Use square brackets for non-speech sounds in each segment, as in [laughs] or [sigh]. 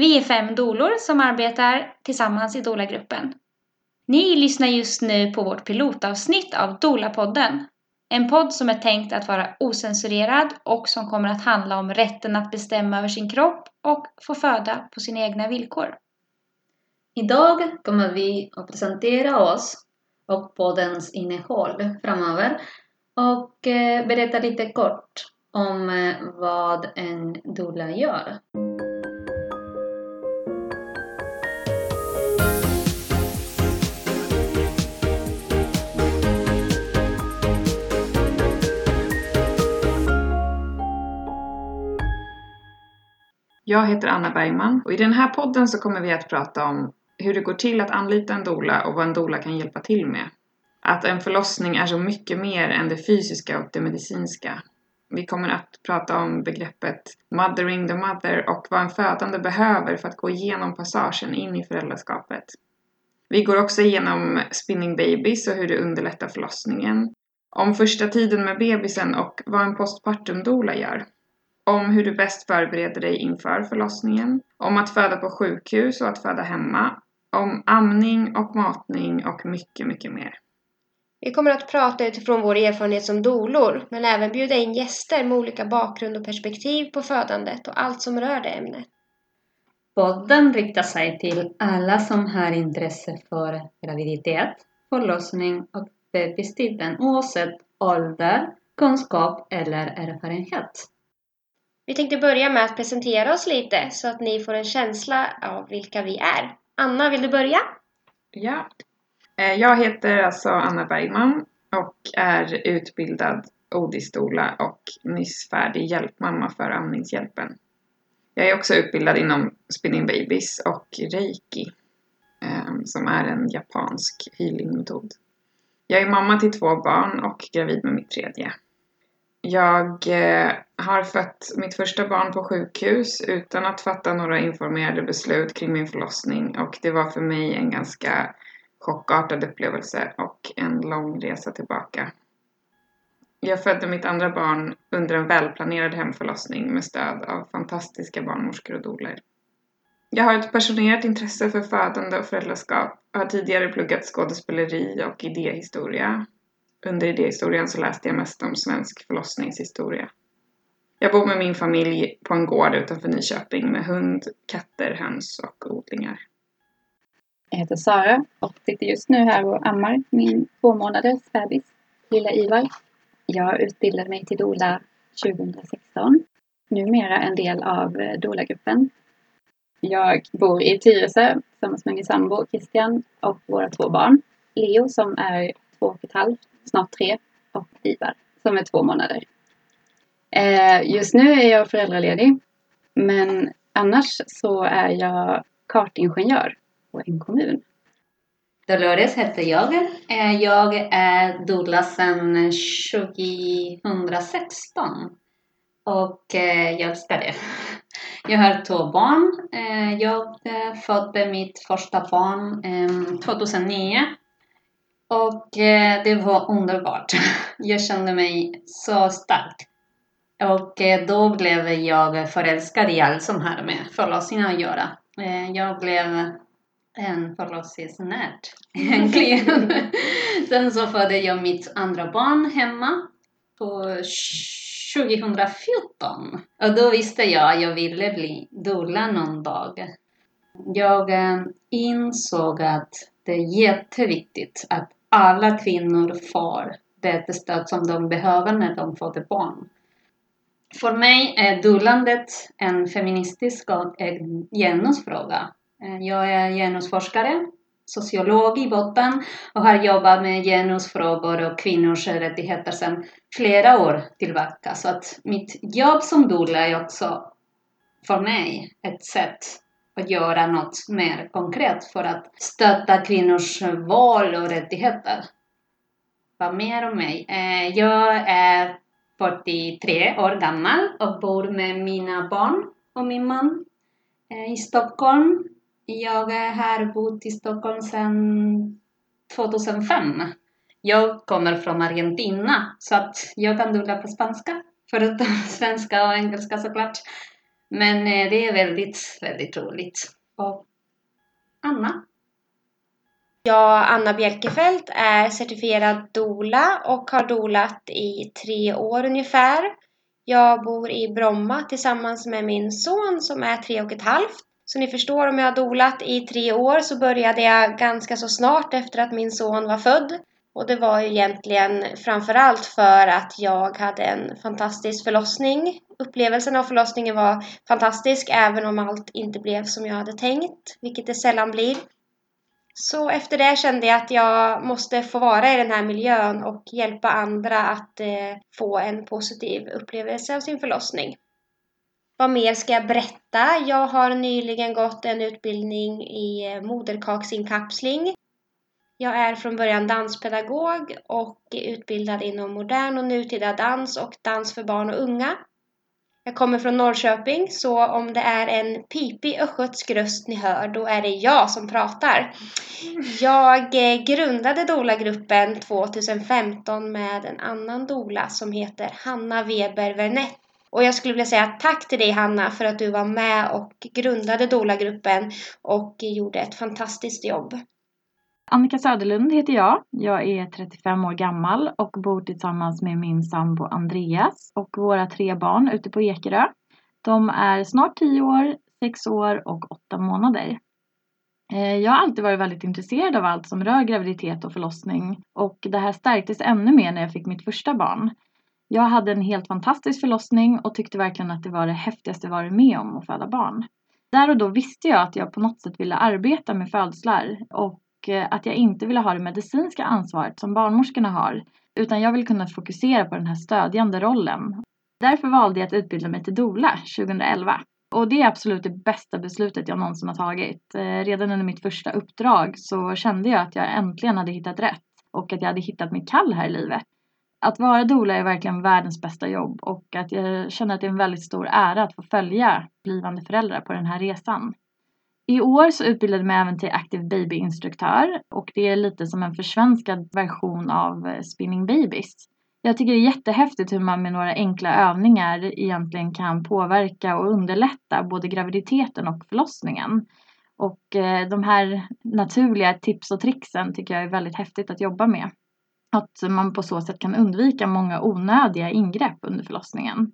Vi är fem dolor som arbetar tillsammans i Dolagruppen. Ni lyssnar just nu på vårt pilotavsnitt av Dolapodden. En podd som är tänkt att vara osensurerad och som kommer att handla om rätten att bestämma över sin kropp och få föda på sina egna villkor. Idag kommer vi att presentera oss och poddens innehåll framöver och eh, berätta lite kort om eh, vad en doula gör. Jag heter Anna Bergman och i den här podden så kommer vi att prata om hur det går till att anlita en doula och vad en doula kan hjälpa till med. Att en förlossning är så mycket mer än det fysiska och det medicinska. Vi kommer att prata om begreppet mothering the mother och vad en födande behöver för att gå igenom passagen in i föräldraskapet. Vi går också igenom spinning babies och hur det underlättar förlossningen. Om första tiden med bebisen och vad en postpartum doula gör om hur du bäst förbereder dig inför förlossningen, om att föda på sjukhus och att föda hemma, om amning och matning och mycket, mycket mer. Vi kommer att prata utifrån vår erfarenhet som dolor, men även bjuda in gäster med olika bakgrund och perspektiv på födandet och allt som rör det ämnet. Podden riktar sig till alla som har intresse för graviditet, förlossning och bebistiden oavsett ålder, kunskap eller erfarenhet. Vi tänkte börja med att presentera oss lite så att ni får en känsla av vilka vi är. Anna, vill du börja? Ja. Eh, jag heter alltså Anna Bergman och är utbildad Odistola och nyss färdig hjälpmamma för Amningshjälpen. Jag är också utbildad inom spinning babies och reiki ehm, som är en japansk healingmetod. Jag är mamma till två barn och gravid med mitt tredje. Jag eh, har fött mitt första barn på sjukhus utan att fatta några informerade beslut kring min förlossning och det var för mig en ganska chockartad upplevelse och en lång resa tillbaka. Jag födde mitt andra barn under en välplanerad hemförlossning med stöd av fantastiska barnmorskor och doulor. Jag har ett passionerat intresse för födande och föräldraskap och har tidigare pluggat skådespeleri och idéhistoria under idéhistorien så läste jag mest om svensk förlossningshistoria. Jag bor med min familj på en gård utanför Nyköping med hund, katter, höns och odlingar. Jag heter Sara och sitter just nu här och ammar min två månaders bebis, lilla Ivar. Jag utbildade mig till doula 2016. Numera en del av dola-gruppen. Jag bor i Tyresö tillsammans med min sambo Christian och våra två barn. Leo som är två och ett halvt snart tre och Ivar som är två månader. Eh, just nu är jag föräldraledig men annars så är jag kartingenjör på en kommun. Dolores heter jag. Eh, jag är doula sedan 2016 och eh, jag älskar det. [laughs] Jag har två barn. Eh, jag födde mitt första barn ehm, 2009 och eh, det var underbart. [laughs] Jag kände mig så stark. Och eh, då blev jag förälskad i allt som har med förlossningar att göra. Eh, jag blev en förlossningsnörd [laughs] egentligen. [laughs] Sen så födde jag mitt andra barn hemma på 2014. Och då visste jag att jag ville bli doula någon dag. Jag eh, insåg att det är jätteviktigt att alla kvinnor får det stöd som de behöver när de får barn. För mig är dullandet en feministisk och genusfråga. Eh, jag är genusforskare, sociolog i botten och har jobbat med genusfrågor och kvinnors rättigheter sedan flera år tillbaka. Så att mitt jobb som doula är också för mig ett sätt att göra något mer konkret för att stötta kvinnors val och rättigheter. Vad mer om mig? Eh, jag är 43 år gammal och bor med mina barn och min man eh, i Stockholm. Jag har bott i Stockholm sedan 2005. Jag kommer från Argentina så att jag kan dubbla på spanska förutom [laughs] svenska och engelska såklart. Men eh, det är väldigt, väldigt roligt. Och Anna? Jag, Anna Bjelkefelt, är certifierad dola och har dolat i tre år ungefär. Jag bor i Bromma tillsammans med min son som är tre och ett halvt. Så ni förstår, om jag har dolat i tre år så började jag ganska så snart efter att min son var född. Och det var ju egentligen framförallt för att jag hade en fantastisk förlossning. Upplevelsen av förlossningen var fantastisk även om allt inte blev som jag hade tänkt, vilket det sällan blir. Så efter det kände jag att jag måste få vara i den här miljön och hjälpa andra att eh, få en positiv upplevelse av sin förlossning. Vad mer ska jag berätta? Jag har nyligen gått en utbildning i eh, moderkaksinkapsling. Jag är från början danspedagog och utbildad inom modern och nutida dans och dans för barn och unga. Jag kommer från Norrköping, så om det är en pipig östgötsk röst ni hör, då är det jag som pratar. Jag eh, grundade Dola-gruppen 2015 med en annan Dola som heter Hanna Weber Vernett. Och jag skulle vilja säga tack till dig Hanna för att du var med och grundade Dola-gruppen och gjorde ett fantastiskt jobb. Annika Söderlund heter jag. Jag är 35 år gammal och bor tillsammans med min sambo Andreas och våra tre barn ute på Ekerö. De är snart 10 år, 6 år och 8 månader. Eh, jag har alltid varit väldigt intresserad av allt som rör graviditet och förlossning och det här stärktes ännu mer när jag fick mitt första barn. Jag hade en helt fantastisk förlossning och tyckte verkligen att det var det häftigaste jag varit med om att föda barn. Där och då visste jag att jag på något sätt ville arbeta med födslar och och eh, att jag inte ville ha det medicinska ansvaret som barnmorskorna har utan jag vill kunna fokusera på den här stödjande rollen. Därför valde jag att utbilda mig till doula 2011. Och det är absolut det bästa beslutet jag någonsin har tagit. Eh, redan under mitt första uppdrag så kände jag att jag äntligen hade hittat rätt och att jag hade hittat mitt kall här i livet. Att vara doula är verkligen världens bästa jobb och att jag känner att det är en väldigt stor ära att få följa blivande föräldrar på den här resan. I år så utbildade jag mig även till Active Baby-instruktör och det är lite som en försvenskad version av eh, Spinning Babies. Jag tycker det är jättehäftigt hur man med några enkla övningar egentligen kan påverka och underlätta både graviditeten och förlossningen. Och eh, de här naturliga tips och tricksen tycker jag är väldigt häftigt att jobba med. Att man på så sätt kan undvika många onödiga ingrepp under förlossningen.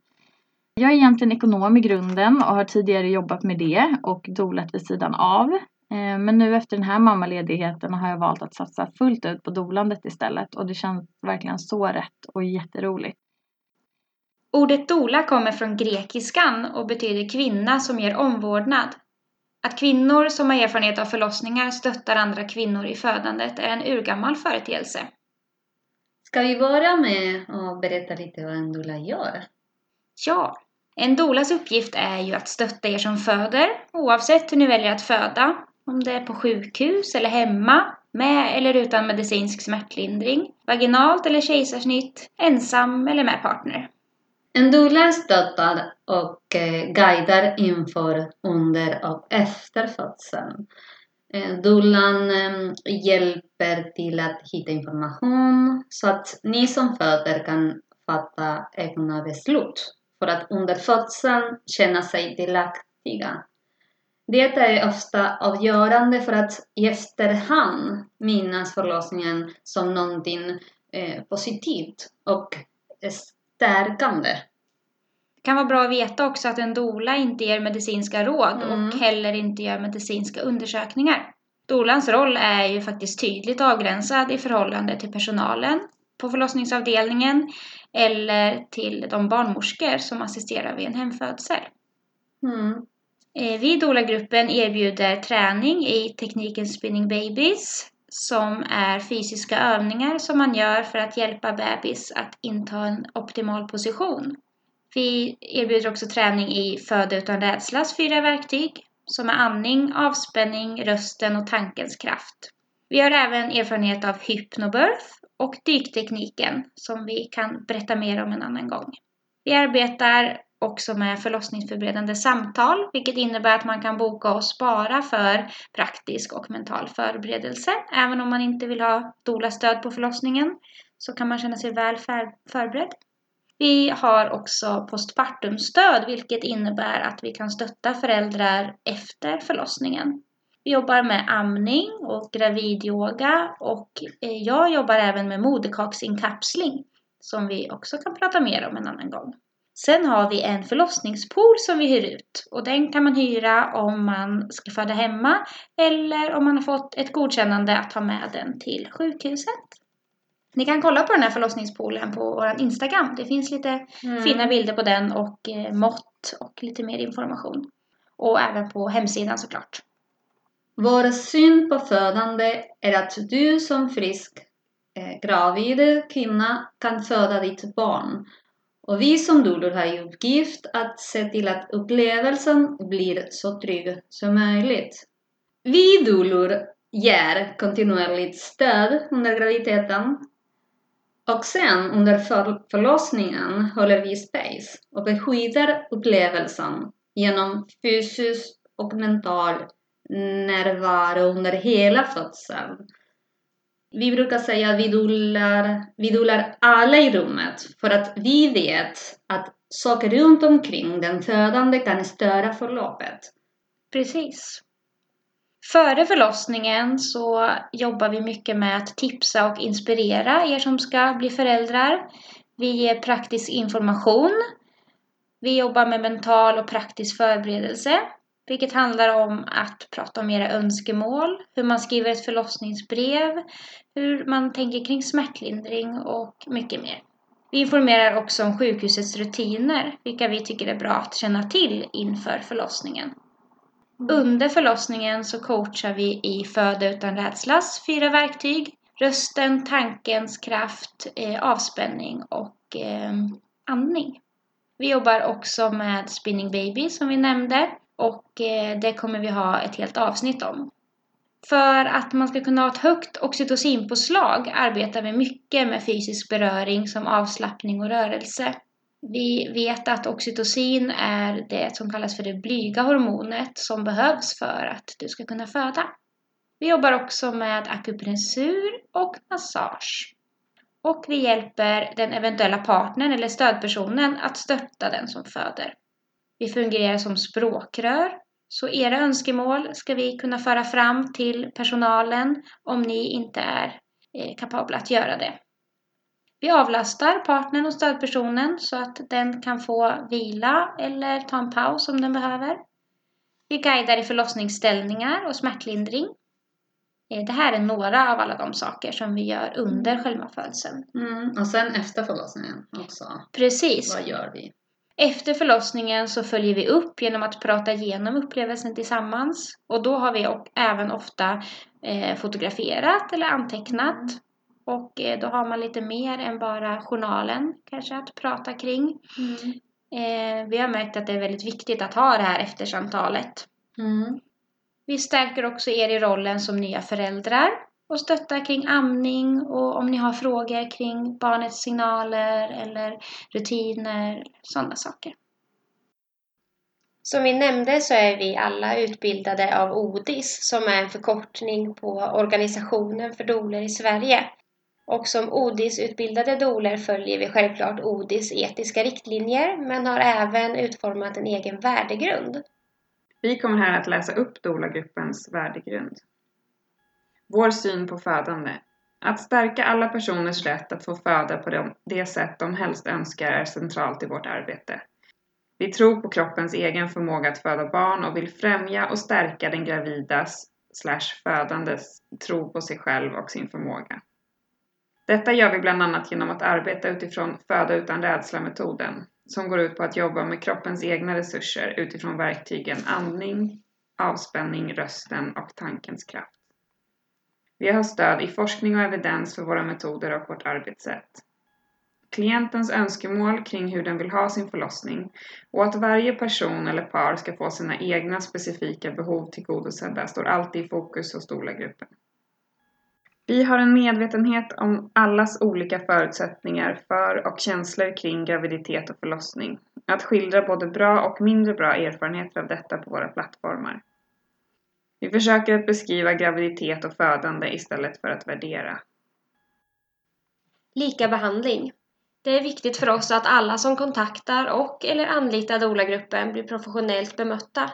Jag är egentligen ekonom i grunden och har tidigare jobbat med det och dolat vid sidan av. Eh, men nu efter den här mammaledigheten har jag valt att satsa fullt ut på dolandet istället och det känns verkligen så rätt och jätteroligt. Ordet dola kommer från grekiskan och betyder kvinna som ger omvårdnad. Att kvinnor som har erfarenhet av förlossningar stöttar andra kvinnor i födandet är en urgammal företeelse. Ska vi börja med att berätta lite vad en doula gör? Ja, en dolas uppgift är ju att stötta er som föder, oavsett hur ni väljer att föda. Om det är på sjukhus eller hemma, med eller utan medicinsk smärtlindring, vaginalt eller kejsarsnitt, ensam eller med partner. En doula stöttar och eh, guidar inför, under och efter födseln. Eh, doulan eh, hjälper till att hitta information så att ni som föder kan fatta egna beslut för att under födseln känna sig delaktiga. Det är ofta avgörande för att i efterhand minnas förlossningen som någonting eh, positivt och stärkande. Det kan vara bra att veta också att en dola inte ger medicinska råd mm. och heller inte gör medicinska undersökningar. Dolans roll är ju faktiskt tydligt avgränsad i förhållande till personalen på förlossningsavdelningen eller till de barnmorskor som assisterar vid en hemfödsel. Mm. Eh, vi i Dola-gruppen erbjuder träning i tekniken Spinning Babies som är fysiska övningar som man gör för att hjälpa bebis att inta en optimal position. Vi erbjuder också träning i Föda utan rädslas fyra verktyg som är andning, avspänning, rösten och tankens kraft. Vi har även erfarenhet av hypnobirth och dyktekniken som vi kan berätta mer om en annan gång. Vi arbetar också med förlossningsförberedande samtal, vilket innebär att man kan boka och spara för praktisk och mental förberedelse. Även om man inte vill ha doula-stöd på förlossningen så kan man känna sig väl förberedd. Vi har också postpartumstöd vilket innebär att vi kan stötta föräldrar efter förlossningen. Vi jobbar med amning och gravidyoga och eh, jag jobbar även med moderkaksinkapsling som vi också kan prata mer om en annan gång. Sen har vi en förlossningspool som vi hyr ut och den kan man hyra om man ska föda hemma eller om man har fått ett godkännande att ta med den till sjukhuset. Ni kan kolla på den här förlossningspoolen på vår Instagram. Det finns lite Mm. fina bilder på den och eh, mått och lite mer information. Och även på hemsidan såklart. Vår syn på födande är att du som frisk eh, gravid kvinna kan föda ditt barn. Och vi som doulor har i uppgift att se till att upplevelsen blir så trygg som möjligt. Vi doulor ger kontinuerligt stöd under graviditeten och sen under för- förlossningen håller vi space och beskyddar upplevelsen genom fysisk och mental närvaro under hela födseln. Vi brukar säga att vi dolar, vi dolar alla i rummet för att vi vet att saker runt omkring den födande kan störa förloppet. Precis. Före förlossningen så jobbar vi mycket med att tipsa och inspirera er som ska bli föräldrar. Vi ger praktisk information. Vi jobbar med mental och praktisk förberedelse, vilket handlar om att prata om era önskemål, hur man skriver ett förlossningsbrev, hur man tänker kring smärtlindring och mycket mer. Vi informerar också om sjukhusets rutiner, vilka vi tycker är bra att känna till inför förlossningen. Under förlossningen så coachar vi i Föda utan rädslas fyra verktyg. Rösten, tankens kraft, eh, avspänning och eh, andning. Vi jobbar också med Spinning Baby som vi nämnde och eh, det kommer vi ha ett helt avsnitt om. För att man ska kunna ha ett högt oxytocinpåslag arbetar vi mycket med fysisk beröring som avslappning och rörelse. Vi vet att oxytocin är det som kallas för det blyga hormonet som behövs för att du ska kunna föda. Vi jobbar också med akupressur och massage. Och vi hjälper den eventuella partnern eller stödpersonen att stötta den som föder. Vi fungerar som språkrör, så era önskemål ska vi kunna föra fram till personalen om ni inte är eh, kapabla att göra det. Vi avlastar partnern och stödpersonen så att den kan få vila eller ta en paus om den behöver. Vi guidar i förlossningsställningar och smärtlindring. Eh, Det här är några av alla de saker som vi gör under själva födseln. Mm. Och sen efter förlossningen också. Precis. Vad gör vi? Efter förlossningen så följer vi upp genom att prata igenom upplevelsen tillsammans. Och då har vi även ofta eh, fotograferat eller antecknat. Och eh, då har man lite mer än bara journalen kanske att prata kring. Eh, vi har märkt att det är väldigt viktigt att ha det här eftersamtalet. Mm. Vi stärker också er i rollen som nya föräldrar och stöttar kring amning och om ni har frågor kring barnets signaler eller rutiner, sådana saker. Som vi nämnde så är vi alla utbildade av ODIS som är en förkortning på Organisationen för doler i Sverige. Och som ODIS-utbildade doler följer vi självklart ODIS etiska riktlinjer men har även utformat en egen värdegrund. Vi kommer här att läsa upp Dola-gruppens värdegrund. Vår syn på födande. Att stärka alla personers rätt att få föda på det sätt de helst önskar är centralt i vårt arbete. Vi tror på kroppens egen förmåga att föda barn och vill främja och stärka den gravidas slash födandes tro på sig själv och sin förmåga. Detta gör vi bland annat genom att arbeta utifrån Föda utan rädsla-metoden som går ut på att jobba med kroppens egna resurser utifrån verktygen andning, avspänning, rösten och tankens kraft. Vi har stöd i forskning och evidens för våra metoder och vårt arbetssätt. Klientens önskemål kring hur den vill ha sin förlossning och att varje person eller par ska få sina egna specifika behov tillgodosedda står alltid i fokus hos Doula-gruppen. Vi har en medvetenhet om allas olika förutsättningar för och känslor kring graviditet och förlossning. Att skildra både bra och mindre bra erfarenheter av detta på våra plattformar. Vi försöker att beskriva graviditet och födande istället för att värdera. Likabehandling. Det är viktigt för oss att alla som kontaktar och eller anlitar doula-gruppen blir professionellt bemötta.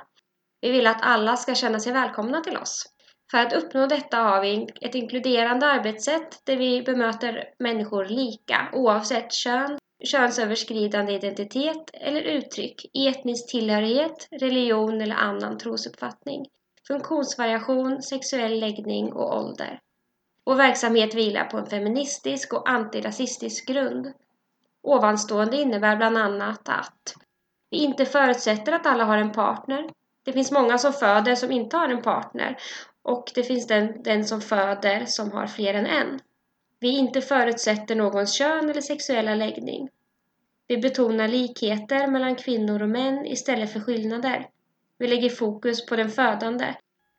Vi vill att alla ska känna sig välkomna till oss. För att uppnå detta har vi ett inkluderande arbetssätt där vi bemöter människor lika oavsett kön, könsöverskridande identitet eller uttryck, etnisk tillhörighet, religion eller annan trosuppfattning, funktionsvariation, sexuell läggning och ålder. Vår verksamhet vilar på en feministisk och antirasistisk grund. Ovanstående innebär bland annat att vi inte förutsätter att alla har en partner. Det finns många som föder som inte har en partner och det finns den, den som föder som har fler än en. Vi inte förutsätter någons kön eller sexuella läggning. Vi betonar likheter mellan kvinnor och män istället för skillnader. Vi lägger fokus på den födande,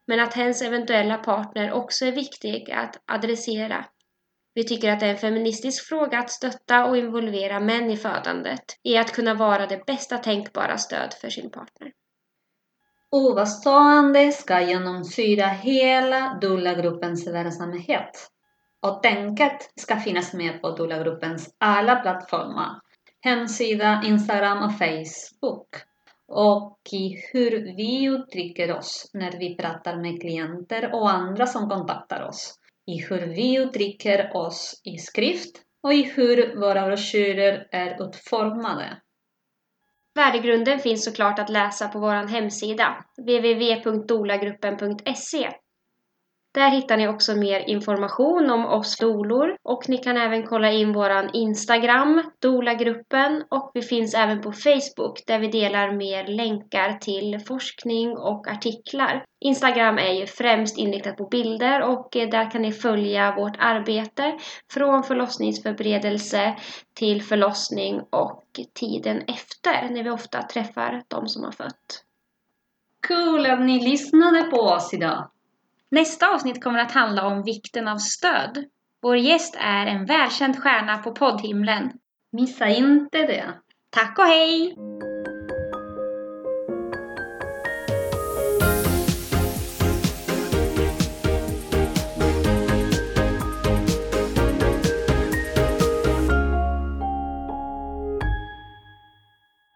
men att hens eventuella partner också är viktig att adressera. Vi tycker att det är en feministisk fråga att stötta och involvera män i födandet, i att kunna vara det bästa tänkbara stöd för sin partner. Ovanstående ska genomsyra hela Dulla-gruppens verksamhet och tänket ska finnas med på Dulla-gruppens alla plattformar, hemsida, Instagram och Facebook och i hur vi uttrycker oss när vi pratar med klienter och andra som kontaktar oss, i hur vi uttrycker oss i skrift och i hur våra broschyrer är utformade. Värdegrunden finns såklart att läsa på vår hemsida www.dolagruppen.se där hittar ni också mer information om oss dolor och ni kan även kolla in våran Instagram, Dolagruppen och vi finns även på Facebook där vi delar mer länkar till forskning och artiklar. Instagram är ju främst inriktat på bilder och där kan ni följa vårt arbete från förlossningsförberedelse till förlossning och tiden efter när vi ofta träffar de som har fött. Kul att ni lyssnade på oss idag! Nästa avsnitt kommer att handla om vikten av stöd. Vår gäst är en välkänd stjärna på poddhimlen. Missa inte det! Tack och hej!